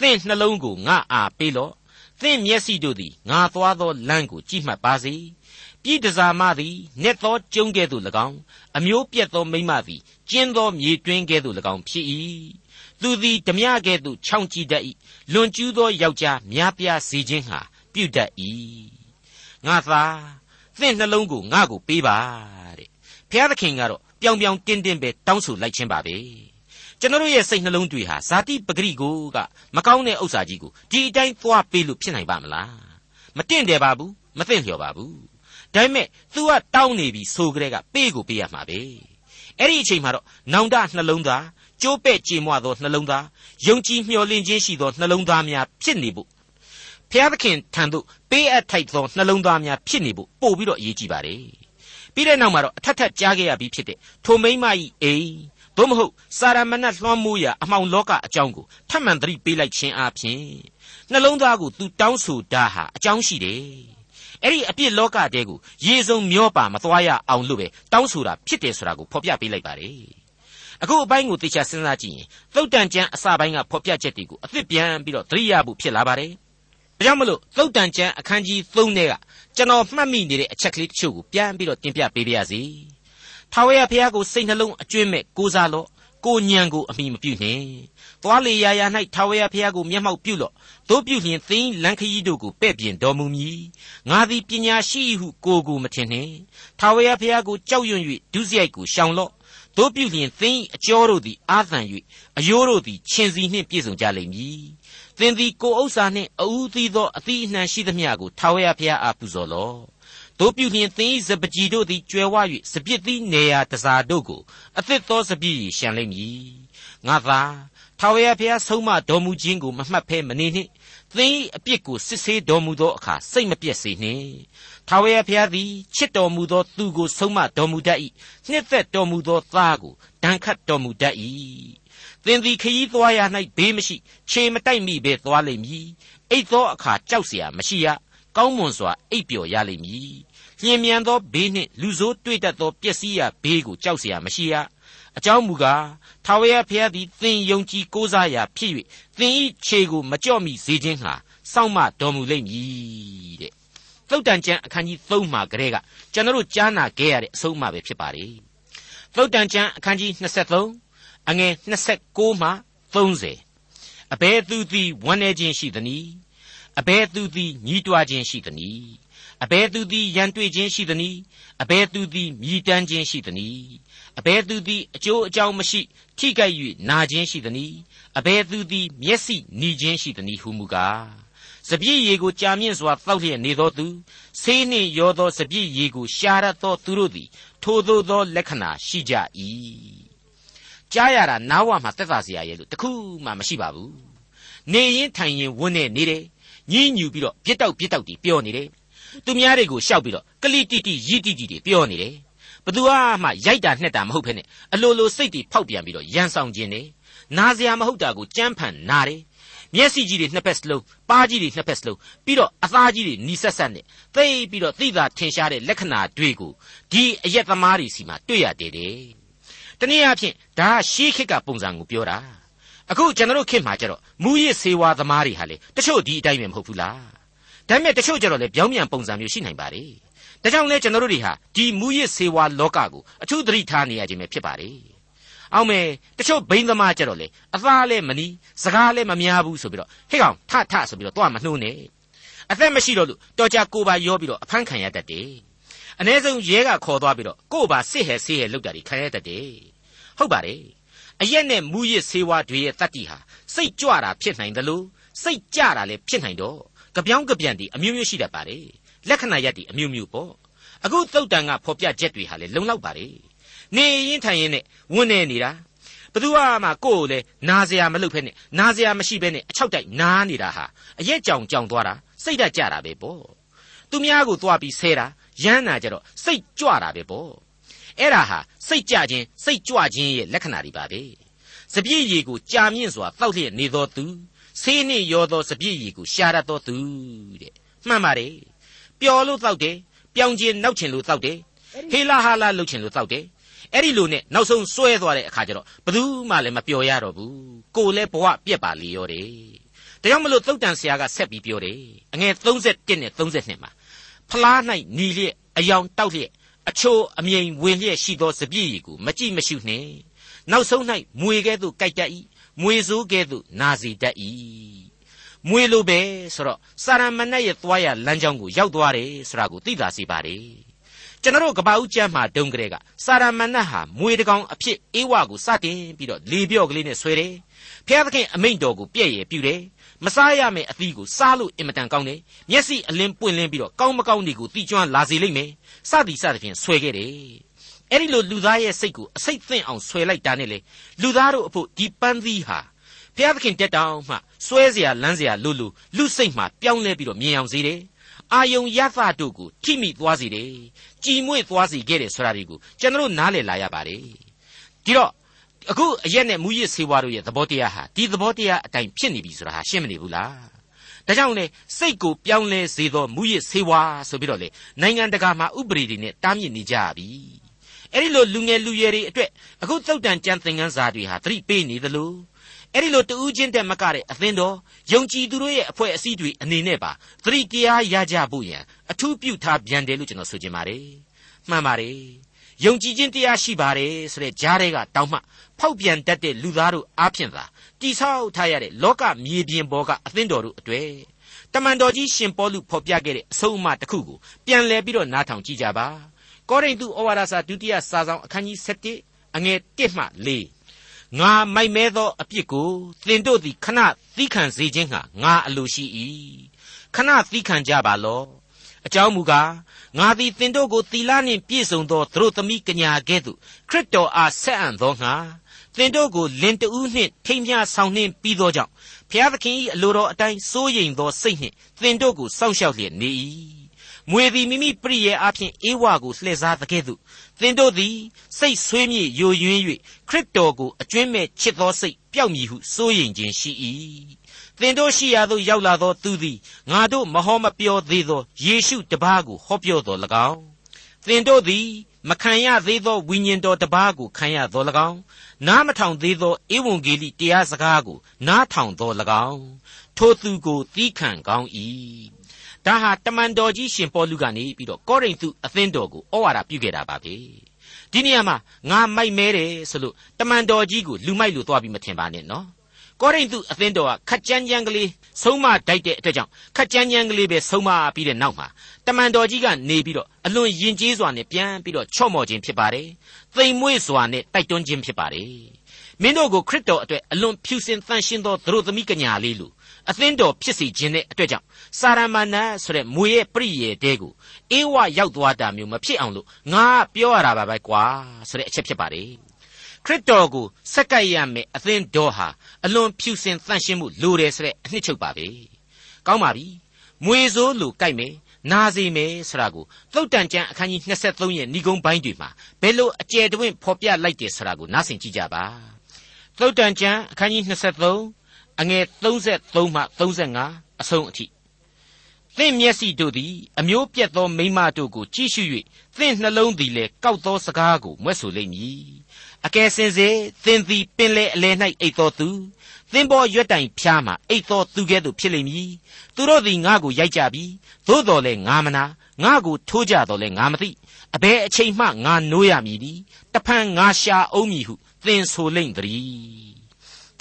သင်နှလုံးကိုငါအားပေးလော့သင်မျက်စိတို့သည်ငါသွားသောလမ်းကိုကြည့်မှတ်ပါစေပြည်တစားမသည်နက်သောကျုံကဲ့သို့၎င်းအမျိုးပြက်သောမိမသည်ကျင်းသောမြေတွင်းကဲ့သို့၎င်းဖြစ်၏သူသည်ဓမြကဲ့သို့ခြောင်ကြည့်တတ်၏လွန်ကျူးသောယောက်ျားများပြားစေခြင်းဟာပြုတတ်၏ငါသာသင်နှလုံးကိုငါ့ကိုပေးပါတဲ့ဘုရားသခင်ကတော့ပြောင်ပြောင်တင်းတင်းပဲတောင်းဆိုလိုက်ခြင်းပါပဲ ကျွန်တော်ရဲ့စိတ်နှလုံးတွေဟာဇာတိပဂရိကိုကမကောင်းတဲ့ဥစ္စာကြီးကိုဒီအတိုင်းသွားပေးလို့ဖြစ်နိုင်ပါမလားမတင့်တယ်ပါဘူးမသိလျော်ပါဘူးဒါပေမဲ့ तू ကတောင်းနေပြီဆိုကြတဲ့ကပေးကိုပေးရမှာပဲအဲ့ဒီအချိန်မှာတော့နောင်တနှလုံးသားကြိုးပဲ့ကြေမွသောနှလုံးသားယုံကြည်မျှော်လင့်ခြင်းရှိသောနှလုံးသားများဖြစ်နေဖို့ဖျားသခင်ထံသို့ပေးအပ်ထိုက်သောနှလုံးသားများဖြစ်နေဖို့ပို့ပြီးတော့အရေးကြီးပါတယ်ပြီးတဲ့နောက်မှာတော့အထက်ထက်ကြားခဲ့ရပြီးဖြစ်တဲ့ထိုမိမ့်မဤအိမ် သို့မဟုတ်စာရမဏတ်လွှမ်းမိုးရာအမှောင်လောကအကြောင်းကိုထပ်မံသတိပေးလိုက်ခြင်းအပြင်နှလုံးသားကိုသူတောင်းဆိုတာဟာအကြောင်းရှိတယ်အဲ့ဒီအပြစ်လောကတဲကိုရေစုံမျောပါမသွားရအောင်လို့ပဲတောင်းဆိုတာဖြစ်တယ်ဆိုတာကိုဖော်ပြပေးလိုက်ပါတယ်အခုအပိုင်းကိုသေချာစဉ်းစားကြည့်ရင်သုတ်တန်ကျမ်းအစပိုင်းကဖော်ပြချက်တွေကိုအသစ်ပြန်ပြီးတော့သတိရဖို့ဖြစ်လာပါတယ်ဒါကြောင့်မလို့သုတ်တန်ကျမ်းအခန်းကြီး3ထဲကကျွန်တော်မှတ်မိနေတဲ့အချက်ကလေးတချို့ကိုပြန်ပြီးတော့တင်ပြပေးပါရစေ ထာဝရဘုရားကိုစိတ်နှလုံးအကျွင့်မဲ့ကိုးစားလော့ကိုညံကိုအမိမပြုနှင့်သွားလေရာရာ၌ထာဝရဘုရားကိုမျက်မှောက်ပြုလော့တို့ပြုလျင်သင်လန်ခရီးတို့ကိုပဲ့ပြင်တော်မူမည်ငါသည်ပညာရှိဟုကိုကိုမထင်နှင့်ထာဝရဘုရားကိုကြောက်ရွံ့၍ဒုစရိုက်ကိုရှောင်လော့တို့ပြုလျင်သင်အကျော်တို့သည်အာသံ၍အယိုးတို့သည်ခြင်စီနှင့်ပြည့်စုံကြလိမ့်မည်သင်သည်ကိုဥစ္စာနှင့်အူးသီးသောအသီးအနှံရှိသမျှကိုထာဝရဘုရားအားပူဇော်လော့ တို့ပြုလျင်သင်၏စပကြီးတို့သည်ကျွယ်ဝ၍စပြစ်သီးနေရာတစားတို့ကိုအသစ်သောစပြည့်ရှံလိမ့်မည်ငါသာထာဝရဘုရားဆုံးမတော်မူခြင်းကိုမမှတ်ဖဲမနေနှင့်သင်၏အပြစ်ကိုစစ်ဆေးတော်မူသောအခါစိတ်မပြည့်စေနှင့်ထာဝရဘုရားသည်ချစ်တော်မူသောသူကိုဆုံးမတော်မူတတ်၏နှစ်သက်တော်မူသောသားကိုဒဏ်ခတ်တော်မူတတ်၏သင်သည်ခရီးသွားရ၌ဘေးမရှိခြေမတိုက်မိဘဲသွားလိမ့်မည်အိတ်သောအခါကြောက်เสียမရှိရ ကောင်းမွန်စွာအိပ်ပျော်ရလိမ့်မည်လျင်မြန်သောဘေးနှင့်လူဆိုးတွေ့တတ်သောပျက်စီးရာဘေးကိုကြောက်เสียမရှိရအကြောင်းမူကားထာဝရဘုရားသည်သင်ယုံကြည်ကိုးစားရာဖြစ်၍သင်၏ခြေကိုမကြော့မိစေခြင်းဟာစောင့်မတော်မူလိမ့်မည်တဲ့သုတ်တန်ကျမ်းအခန်းကြီး3မှာကလေးကကျွန်တော်တို့ကြားနာခဲ့ရတဲ့အဆုံးအမပဲဖြစ်ပါလေသုတ်တန်ကျမ်းအခန်းကြီး23အငယ်29မှ30အဘယ်သူသည်ဝမ်းနေခြင်းရှိသနည်း အဘယ်သူသည်ညှိတွားခြင်းရှိသနည်းအဘယ်သူသည်ရန်တွေ့ခြင်းရှိသနည်းအဘယ်သူသည်မြည်တမ်းခြင်းရှိသနည်းအဘယ်သူသည်အကျိုးအကြောင်းမရှိထိခိုက်၍နာခြင်းရှိသနည်းအဘယ်သူသည်မျက်စိနီခြင်းရှိသနည်းဟုမူကားစပြည့်ရည်ကိုကြာမြင့်စွာတောက်လျက်နေသောသူဆေးနှင့်ရောသောစပြည့်ရည်ကိုရှာရသောသူတို့သည်ထိုသို့သောလက္ခဏာရှိကြ၏ကြားရတာနားဝမှာတက်တာစရာရဲ့လို့တခုမှမရှိပါဘူးနေရင်ထိုင်ရင်ဝန်းနေနေတယ် ညင်းညူပြီးတော့ပြစ်တောက်ပြစ်တောက်တီပြောနေတယ်သူများတွေကိုရှောက်ပြီးတော့ကလိတိတိရီတိတိတွေပြောနေတယ်ဘသူမှရိုက်တာနှက်တာမဟုတ်ဖ ೇನೆ အလိုလိုစိတ်တွေဖောက်ပြန်ပြီးတော့ရန်ဆောင်ခြင်းနေနာစရာမဟုတ်တာကိုကြမ်းဖန်နာတယ်မျက်စိကြီးတွေနှစ်ဖက်စလုံးပါးကြီးတွေနှစ်ဖက်စလုံးပြီးတော့အသားကြီးတွေနီးဆက်ဆက်နဲ့သိပြီးတော့သိသာထင်ရှားတဲ့လက္ခဏာတွေကိုဒီအရက်သမားတွေစီမှာတွေ့ရတယ်တဲ့တနည်းအားဖြင့်ဒါရှေးခေတ်ကပုံစံကိုပြောတာ အခုကျွန်တော်တို့ခေတ်မှာကျတော့မူရစ်စေဝါသမားတွေဟာလေတချို့ဒီအတိုင်းပဲမဟုတ်ဘူးလားဒါပေမဲ့တချို့ကျတော့လေပြောင်းပြန်ပုံစံမျိုးရှိနိုင်ပါလေဒါကြောင့်လဲကျွန်တော်တို့တွေဟာဒီမူရစ်စေဝါလောကကိုအထူးသတိထားနေရခြင်းပဲဖြစ်ပါလေအောင်မယ်တချို့ဘိန်းသမားကြတော့လေအသားလည်းမနီးစကားလည်းမများဘူးဆိုပြီးတော့ဟဲ့ကောင်ထထဆိုပြီးတော့တော့မနှိုးနဲ့အသက်မရှိတော့လို့တော်ကြကိုပါရောပြီးတော့အဖမ်းခံရတတ်တယ်အ ਨੇ ဆုံးရဲကခေါ်သွားပြီးတော့ကို့ပါစစ်ဟဲဆေးဟဲလောက်တာတွေခံရတတ်တယ်ဟုတ်ပါတယ် အရက်နဲ့မူရစ်ဆေးဝါးတွေရဲ့တတ္တိဟာစိတ်ကြွတာဖြစ်နိုင်တယ်လို့စိတ်ကြတာလည်းဖြစ်နိုင်တော့ကြပြောင်းကြပြန်တီအမျိုးမျိုးရှိတတ်ပါတယ်လက္ခဏာရက်တီအမျိုးမျိုးပေါ့အခုသုတ်တန်ကဖော်ပြချက်တွေဟာလည်းလုံလောက်ပါတယ်နေရင်ထိုင်ရင်နဲ့ဝန်းနေနေတာဘသူမှကိုယ့်ကိုလေနာစရာမလုပ်ဖဲနဲ့နာစရာမရှိဘဲနဲ့အချောက်တိုက်နားနေတာဟာအရက်ကြောင်ကြောင်သွားတာစိတ်ဓာတ်ကြတာပဲပေါ့သူများကိုသွားပြီးဆဲတာရမ်းနာကြတော့စိတ်ကြွတာပဲပေါ့ အဲ့ဒါဟာစိတ်ကြခြင်းစိတ်ကြွခြင်းရဲ့လက္ခဏာတွေပါပဲစပြည့်ရည်ကိုကြာမြင့်စွာတောက်လျက်နေသောသူဆေးနှင့်ရောသောစပြည့်ရည်ကိုရှာရသောသူတဲ့မှန်ပါတယ်ပျော်လို့တောက်တယ်ပြောင်ကျင်နောက်ချင်လို့တောက်တယ်ဟေလာဟာလာလှုပ်ချင်လို့တောက်တယ်အဲ့ဒီလိုနဲ့နောက်ဆုံးစွဲသွားတဲ့အခါကျတော့ဘယ်သူမှလည်းမပျော်ရတော့ဘူးကိုလည်းဘဝပြက်ပါလေရောတယ်ဒါကြောင့်မလို့သုတ်တန်ဆရာကဆက်ပြီးပြောတယ်အငယ်31နဲ့32မှာဖလား၌ညီလျက်အယောင်တောက်လျက် အချိုးအမြိန်ဝင်လျက်ရှိသောစပြည့်ရည်ကိုမကြည့်မရှုနှင့်နောက်ဆုံး၌မွေကဲ့သို့ကြိုက်တတ်၏မွေစိုးကဲ့သို့နာစီတတ်၏မွေလိုပဲဆိုတော့စာရမဏေရဲ့သွားရလမ်းကြောင်းကိုရောက်သွားတယ်ဆိုတာကိုသိသာစေပါတယ်ကျွန်တော်ကပ္ပဦးကျမ်းမှာဒုံကလေးကစာရမဏတ်ဟာမွေတကောင်အဖြစ်အေဝကိုစတင်ပြီးတော့လေပြော့ကလေးနဲ့ဆွဲတယ်ဖျားသခင်အမိန့်တော်ကိုပြည့်ရပြူတယ် မစားရမယ့်အသီးကိုစားလို့အင်မတန်ကောင်းတယ်မျက်စိအလင်းပွင့်လင်းပြီးတော့ကောင်းမကောင်းတွေကိုတိကျွမ်းလာစေလိမ့်မယ်စသည်စသဖြင့်ဆွဲခဲ့တယ် အဲ့ဒီလိုလူသားရဲ့စိတ်ကိုအစိတ်သင့်အောင်ဆွဲလိုက်တာနဲ့လေလူသားတို့အဖို့ဒီပန်းသီးဟာဘုရားသခင်တက်တောင်မှစွဲเสียလန်းเสียလို့လို့လူစိတ်မှာပြောင်းလဲပြီးတော့မြင်အောင်စေတယ်အာယုံရသတို့ကိုထိမိသွားစေတယ်ကြည်မွေ့သွားစေခဲ့တယ်ဆိုတာတွေကိုကျွန်တော်နားလည်လာရပါတယ်ဒီတော့ အခုအရက်နဲ့မူရစ်ဆေးဝါးတို့ရဲ့သဘောတရားဟာဒီသဘောတရားအတိုင်းဖြစ်နေပြီဆိုတာဟာရှင်းမနေဘူးလားဒါကြောင့်လေစိတ်ကိုပြောင်းလဲစေသောမူရစ်ဆေးဝါးဆိုပြီးတော့လေနိုင်ငံတကာမှာဥပဒေတွေနဲ့တားမြစ်နေကြပြီအဲ့ဒီလိုလူငယ်လူရွယ်တွေအတွက်အခုသုတ်တန်ကြံသင်ခန်းစာတွေဟာသတိပေးနေသလိုအဲ့ဒီလိုတူးချင်းတက်မကတဲ့အသင်းတော်ယုံကြည်သူတို့ရဲ့အဖွဲ့အစည်းတွေအနေနဲ့ပါသတိတရားရကြဖို့ရန်အထူးပြုထားပြန်တယ်လို့ကျွန်တော်ဆိုချင်ပါတယ်မှန်ပါတယ်ယုံကြည်ခြင်းတရားရှိပါတယ်ဆိုတဲ့ကြားတွေကတောင်းမှ ဖောက်ပြန်တတ်တဲ့လူသားတို့အားဖြင့်သာတိဆောက်ထားရတဲ့လောကမြေပြင်ပေါ်ကအသင်းတော်တို့အတွေ့တမန်တော်ကြီးရှင်ပေါလုဖော်ပြခဲ့တဲ့အဆုံးအမတစ်ခုကိုပြန်လည်ပြီးတော့နားထောင်ကြည့်ကြပါကောရိန္သုဩဝါဒစာဒုတိယစာဆောင်အခန်းကြီး7အငယ်1မှ4ငါမိုက်မဲသောအပြစ်ကိုသင်တို့သည်ခဏသီးခံစေခြင်းဟာငါအလိုရှိ၏ခဏသီးခံကြပါလော့အကြောင်းမူကားငါသည်သင်တို့ကိုသီလနှင့်ပြည့်စုံသောသူတို့သမီးကညာကဲ့သို့ခရစ်တော်အားဆက်အံ့သောငါ သင်တို့ကိုလင်တူးနှင့်ထိမ်းမြဆောင်နှင့်ပြီးသောကြောင့်ဖျားသခင်၏အလိုတော်အတိုင်းစိုးရိမ်သောစိတ်နှင့်သင်တို့ကိုစောင့်ရှောက်လျက်နေ၏မွေသည်မိမိပရိယေအဖြစ်အေဝါကိုလှည့်စားတဲ့ကဲ့သို့သင်တို့သည်စိတ်ဆွေးမြေ့ယိုယွင်း၍ခရစ်တော်ကိုအကျွမ်းမဲ့ချစ်သောစိတ်ပျောက်မည်ဟုစိုးရိမ်ခြင်းရှိ၏သင်တို့ရှိရာသို့ရောက်လာသောသူသည်ငါတို့မဟောမပြောသေးသောယေရှုတပါးကိုဟောပြောတော်၎င်းသင်တို့သည်မခံရသေးသောဝိညာဉ်တော်တပါးကိုခံရတော်၎င်း နားမထောင်သေးသောဧဝံဂေလိတရားစကားကိုနားထောင်တော်၎င်းထိုသူကိုသီးခံကောင်း၏ဒါဟာတမန်တော်ကြီးရှင်ပေါလုကနေပြီးတော့ကောရိန္သုအသင်းတော်ကိုဩဝါဒပြုခဲ့တာပါပဲဒီနေရာမှာငါမိုက်မဲတယ်ဆိုလို့တမန်တော်ကြီးကိုလူမိုက်လို့သွားပြီးမထင်ပါနဲ့နော် ကောရိန္သုအသင်းတော်ကခက်ကြမ်းကြမ်းကလေးဆုံးမတိုက်တဲ့အတွက်ကြောင့်ခက်ကြမ်းကြမ်းကလေးပဲဆုံးမပြီးတဲ့နောက်မှာတမန်တော်ကြီးကနေပြီးတော့အလွန်ယဉ်ကျေးစွာနဲ့ပြန်ပြီးတော့ချော့မော်ခြင်းဖြစ်ပါတယ်။သိမ်မွေ့စွာနဲ့တိုက်တွန်းခြင်းဖြစ်ပါတယ်။မင်းတို့ကိုခရစ်တော်အတွက်အလွန်ဖြူစင်တန်ရှင်းသောသူတို့သမီးကညာလေးလူအသင်းတော်ဖြစ်စီခြင်းတဲ့အတွက်ကြောင့်စာရမဏေဆိုတဲ့မွေရဲ့ပြည့်ရဲ့တဲကိုအေးဝရောက်သွားတာမျိုးမဖြစ်အောင်လို့ငါပြောရတာပါပဲကွာဆိုတဲ့အချက်ဖြစ်ပါတယ် ခရစ်တော်ကိုစက္ကပ်ရမယ်အသင်းတော်ဟာအလွန်ဖြူစင်တန့်ရှင်းမှုလိုတယ်ဆိုတဲ့အနှစ်ချုပ်ပါပဲကောင်းပါပြီမွေစိုးလိုကြိုက်မယ်နာစီမယ်ဆိုတာကိုသုတ်တန်ကျမ်းအခန်းကြီး23ရဲ့ဏိဂုံးပိုင်းတွေမှာဘယ်လိုအကျယ်တွင်ဖော်ပြလိုက်တယ်ဆိုတာကိုနားဆင်ကြည့်ကြပါသုတ်တန်ကျမ်းအခန်းကြီး23အငယ်33မှ35အဆုံးအထိသင်မျက်စိတို့သည်အမျိုးပြက်သောမိမတို့ကိုကြည့်ရှု၍သင်နှလုံးသည်လည်းကောက်သောစကားကိုမွဲ့ဆိုလိမ့်မည် အကယ်စင်စေသင်သည်ပင်လေအလယ်၌အိတ်တော်သူသင်ပေါ်ရွက်တိုင်ဖျားမှအိတ်တော်သူကဲ့သို့ဖြစ်လိမ့်မည်သူတို့သည်ငါ့ကိုရိုက်ကြပြီသို့တော်လည်းငါမနာငါ့ကိုထိုးကြတော်လည်းငါမသိအဘယ်အချိန်မှငါနိုးရမည်ဒီတဖန်ငါရှာအောင်မည်ဟုသင်ဆိုလိမ့်သည်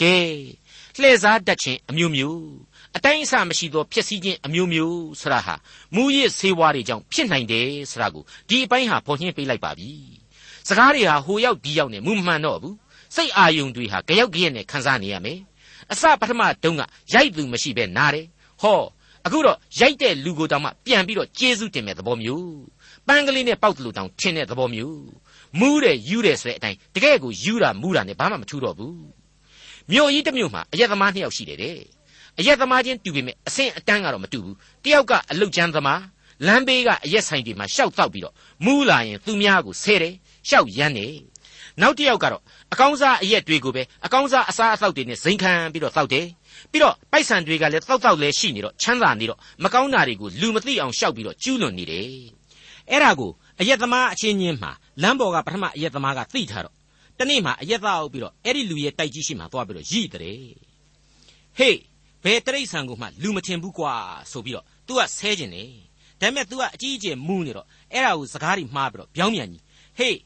ကဲလှည့်စားတတ်ခြင်းအမျိုးမျိုးအတိုင်းအဆမရှိသောဖြစ်စည်းခြင်းအမျိုးမျိုးဆရာဟာမူရစ်ဆေးဝါးတွေကြောင့်ဖြစ်နိုင်တယ်ဆိုတာကိုဒီအပိုင်းဟာပေါ်ညှင်းပေးလိုက်ပါပြီ စကားတွေဟာဟိုရောက်ဒီရောက်နဲ့မူမှန်တော့ဘူးစိတ်အာယုံတွေဟာကြောက်ကြရက်နဲ့ခံစားနေရမယ်အစပထမတုန်းကရိုက်သူမရှိပဲနားတယ်ဟောအခုတော့ရိုက်တဲ့လူကိုတောင်မှပြန်ပြီးတော့ကျေးဇူးတင်မဲ့သဘောမျိုးပန်းကလေးနဲ့ပေါက်တယ်လို့တောင်ထင်တဲ့သဘောမျိုးမူးတယ်ယူတယ်ဆိုတဲ့အတိုင်းတကယ်ကိုယူတာမူးတာနဲ့ဘာမှမထူးတော့ဘူးမြို့ကြီးတစ်မြို့မှာအရက်သမားနှစ်ယောက်ရှိတယ်တဲ့အရက်သမားချင်းတူပေမဲ့အဆင့်အတန်းကတော့မတူဘူးတယောက်ကအလုတ်ချမ်းသမားလမ်းဘေးကအရက်ဆိုင်တွေမှာရှောက်တောက်ပြီးတော့မူးလာရင်သူများကိုဆဲတယ် ရှောက်ရမ်းနေနောက်တစ်ယောက်ကတော့အကောင်းစားအရက်တွေကိုပဲအကောင်းစားအစားအသောက်တွေနဲ့ဇိမ်ခံပြီးတော့တောက်တယ်ပြီးတော့ပိုက်ဆံတွေကလည်းတောက်တောက်လဲရှိနေတော့ချမ်းသာနေတော့မကောင်းတာတွေကိုလူမသိအောင်ရှောက်ပြီးတော့ကျူးလွန်နေတယ်အဲ့ဒါကိုအရက်သမားအချင်းချင်းမှာလမ်းပေါ်ကပထမအရက်သမားကသိထားတော့တနေ့မှအရက်သားအောင်ပြီးတော့အဲ့ဒီလူရဲ့တိုက်ကြီးရှိမှသွားပြီးတော့ရိတဲ့ဟေးဘယ်တရိတ်ဆန်ကိုမှလူမထင်ဘူးကွာဆိုပြီးတော့ तू ကဆဲကျင်တယ်ဒါပေမဲ့ तू ကအကြီးအကျယ်မူးနေတော့အဲ့ဒါကိုစကားတွေမှားပြီးတော့ပြောင်းပြန်ကြီးဟေး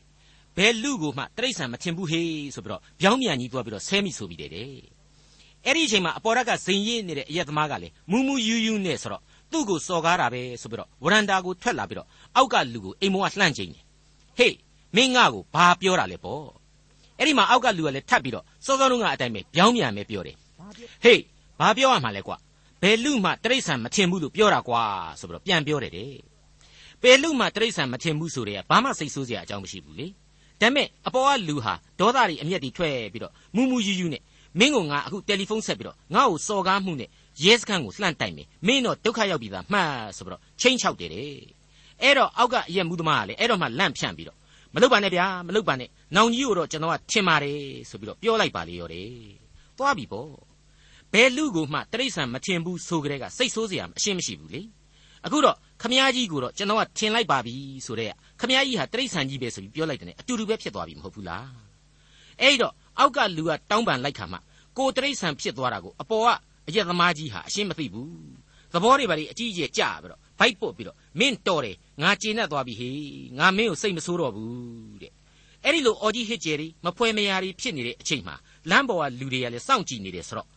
ဘယ်လူကိုမှတရိတ်ဆန်မထင်ဘူးဟေးဆိုပြီးတော့ပြောင်းပြန်ကြီးသွားပြီးတော့ဆဲမိဆိုပြီးတယ်အဲ့ဒီအချိန်မှာအပေါ်ရက်ကဇိန်ရည်နေတဲ့အရက်သမားကလည်းမူးမူးယူးယူးနဲ့ဆိုတော့သူ့ကိုစော်ကားတာပဲဆိုပြီးတော့ဝရန်တာကိုထွက်လာပြီးတော့အောက်ကလူကိုအိမ်မောကလှန့်ချိန်တယ်ဟေးမင်းငါ့ကိုဘာပြောတာလဲပေါ့အဲ့ဒီမှာအောက်ကလူကလည်းထပ်ပြီးတော့စောစောတုန်းကအတိုင်းပဲပြောင်းပြန်ပဲပြောတယ်ဟေးဘာပြောရမှာလဲကွာဘယ်လူမှတရိษံမထင်ဘူးလို့ပြောတာကွာဆိုပြီးတော့ပြန်ပြောတယ်တဲ့ဘယ်လူမှတရိษံမထင်ဘူးဆိုတဲ့ကဘာမှစိတ်ဆိုးစရာအကြောင်းမရှိဘူးလေ ဒါပေမဲ့အပေါ်ကလူဟာဒေါသတွေအမျက်တွေထွက်ပြီးတော့မူးမူးယူးယူးနဲ့မင်းကငါအခုတယ်လီဖုန်းဆက်ပြီးတော့ငါ့ကိုစော်ကားမှုနဲ့ရဲစခန်းကိုလှမ်းတိုင်မယ်မင်းတော့ဒုက္ခရောက်ပြီသားမှတ်ဆိုပြီးတော့ချင်းချောက်တယ်တဲ့အဲ့တော့အောက်ကအရက်မှုသမားကလည်းအဲ့တော့မှလန့်ဖြန့်ပြီးတော့မလုပ်ပါနဲ့ဗျာမလုပ်ပါနဲ့နောင်ကြီးကိုတော့ကျွန်တော်ကထင်ပါတယ်ဆိုပြီးတော့ပြောလိုက်ပါလေရောတယ်သွားပြီပေါ့ဘယ်လူကိုမှတရိษံမထင်ဘူးဆိုကြတဲ့ကစိတ်ဆိုးစရာအရှင်းမရှိဘူးလေအခုတော့ ခမည်းကြီးကိုတော့ကျွန်တော်ကထင်လိုက်ပါပြီဆိုတဲ့ခမည်းကြီးဟာတရိษံကြီးပဲဆိုပြီးပြောလိုက်တယ်အတူတူပဲဖြစ်သွားပြီမဟုတ်ဘူးလားအဲ့တော့အောက်ကလူကတောင်းပန်လိုက်ခါမှကိုတရိษံဖြစ်သွားတာကိုအပေါ်ကအရက်သမားကြီးဟာအရှင်းမသိဘူးသဘောတွေပါလေအကြီးကြီးကြာပြီးတော့ဘိုက်ပုတ်ပြီးတော့မင်းတော်တယ်ငါကျေနပ်သွားပြီဟေးငါမင်းကိုစိတ်မဆိုးတော့ဘူးတဲ့အဲ့ဒီလိုအော်ကြီးဟစ်ကျယ်တွေမဖွဲမရာတွေဖြစ်နေတဲ့အချိန်မှာလမ်းပေါ်ကလူတွေကလည်းစောင့်ကြည့်နေတယ်ဆိုတော့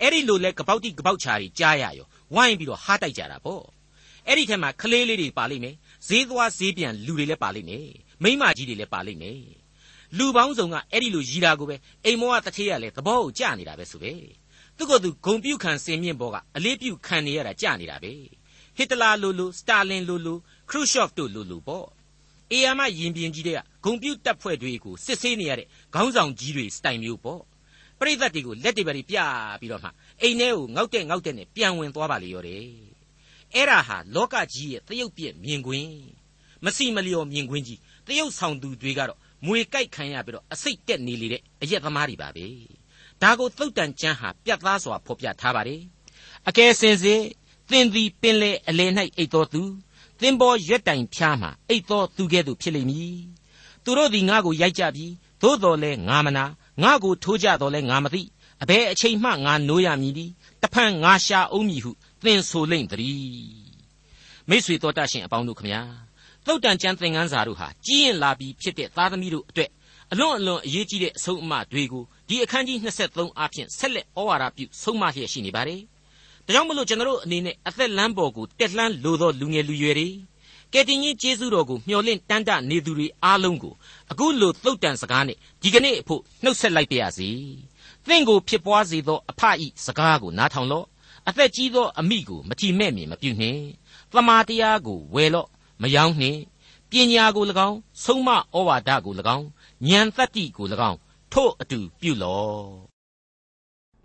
အဲ့ဒီလိုလဲကပောက်တိကပောက်ချာတွေကြားရရောဝိုင်းပြီးတော့ဟားတိုက်ကြတာပေါ့ အဲ့ဒီထက်မှာကလေးလေးတွေပါလိမ့်မယ်ဈေးသွားဈေးပြန်လူတွေလည်းပါလိမ့်မယ်မိမကြီးတွေလည်းပါလိမ့်မယ်လူပေါင်းစုံကအဲ့ဒီလိုရီတာကိုပဲအိမ်မောကတထေးရလဲသဘောကိုကြနေတာပဲဆိုပဲသူကသူဂုံပြုတ်ခံစင်မြင့်ဘောကအလေးပြုတ်ခံနေရတာကြနေတာပဲဟစ်တလာလိုလိုစတာလင်လိုလိုခရုရှော့ဖ်တို့လိုလိုပေါ့အေယာမရင်ပြင်ကြီးတွေကဂုံပြုတ်တပ်ဖွဲ့တွေကိုစစ်ဆေးနေရတဲ့ခေါင်းဆောင်ကြီးတွေစတိုင်မျိုးပေါ့ပရိသတ်တွေကိုလက်တွေပါပြပြီးတော့မှအိမ်ထဲကိုငေါက်တဲ့ငေါက်တဲ့နဲ့ပြန်ဝင်သွားပါလေရောတယ် အဲ့ဒါဟာလောကကြီးရဲ့တရုတ်ပြက်မြင်ကွင်းမစီမလျော်မြင်ကွင်းကြီးတရုတ်ဆောင်သူတွေကတော့မွေကြိုက်ခံရပြီးတော့အစိတ်တက်နေလေတဲ့အရက်သမားတွေပါပဲဒါကိုသုတ်တန်ကျမ်းဟာပြတ်သားစွာဖော်ပြထားပါတယ်အကယ်စင်စစ်သင်သည်ပင်လေအလယ်၌အိတ်တော်သူသင်ပေါ်ရွက်တိုင်ဖျားမှာအိတ်တော်သူကဲ့သို့ဖြစ်လိမ့်မည်သူတို့သည်ငါ့ကိုရိုက်ကြပြီသို့တော်လဲငါမနာငါ့ကိုထိုးကြတော်လဲငါမသိအဘယ်အချိန်မှငါနိုးရမည်ဒီတဖန်ငါရှာအောင်မည်ဟု သင်ဆိုလိမ့်တည်းမိတ်ဆွေတော်တတ်ရှင်အပေါင်းတို့ခမညာသုတ်တန်ကျမ်းသင်ခန်းစာတို့ဟာကြီးရင်လာပြီးဖြစ်တဲ့သားသမီးတို့အတွက်အလွန်အလွန်အရေးကြီးတဲ့အဆုံးအမတွေကိုဒီအခန်းကြီး23အဖြစ်ဆက်လက်ဩဝါဒပြုဆုံးမလျက်ရှိနေပါတယ်။ဒါကြောင့်မလို့ကျွန်တော်တို့အနေနဲ့အသက်လမ်းပေါ်ကိုတက်လှမ်းလိုသောလူငယ်လူရွယ်တွေကယ်တင်ရှင်ကျေးဇူးတော်ကိုမျှော်လင့်တမ်းတနေသူတွေအားလုံးကိုအခုလိုသုတ်တန်စကားနဲ့ဒီကနေ့အဖို့နှုတ်ဆက်လိုက်ပါရစေ။သင်ကိုဖြစ်ပွားစေသောအဖဤစကားကိုနားထောင်လော့။ အသက်ကြီးသောအမိကိုမကြည်မဲ့မြင်မပြုနှင့်။သမာတရားကိုဝယ်လော့မယောင်းနှင့်။ပညာကို၎င်းဆုံးမဩဝါဒကို၎င်းဉာဏ်တတ္တိကို၎င်းထို့အတူပြုလော့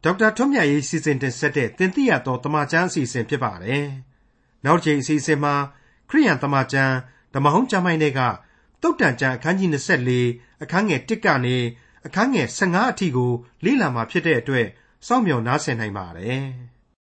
ဒေါက်တာထွန်းမြတ်ရေးစီစဉ်တင်ဆက်တဲ့တင်ပြတော်တမချန်းအစီအစဉ်ဖြစ်ပါတယ်နောက်တစ်ချိန်အစီအစဉ်မှာခရိယန်တမချန်းဓမ္မဟောင်းကျမ်းပိုင်းတွေကတုတ်တန်ကျမ်းအခန်းကြီး24အခန်းငယ်1ကနေအခန်းငယ်15အထိကိုလေ့လာမှာဖြစ်တဲ့အတွက်စောင့်မျှော်နားဆင်နိုင်ပါတယ်။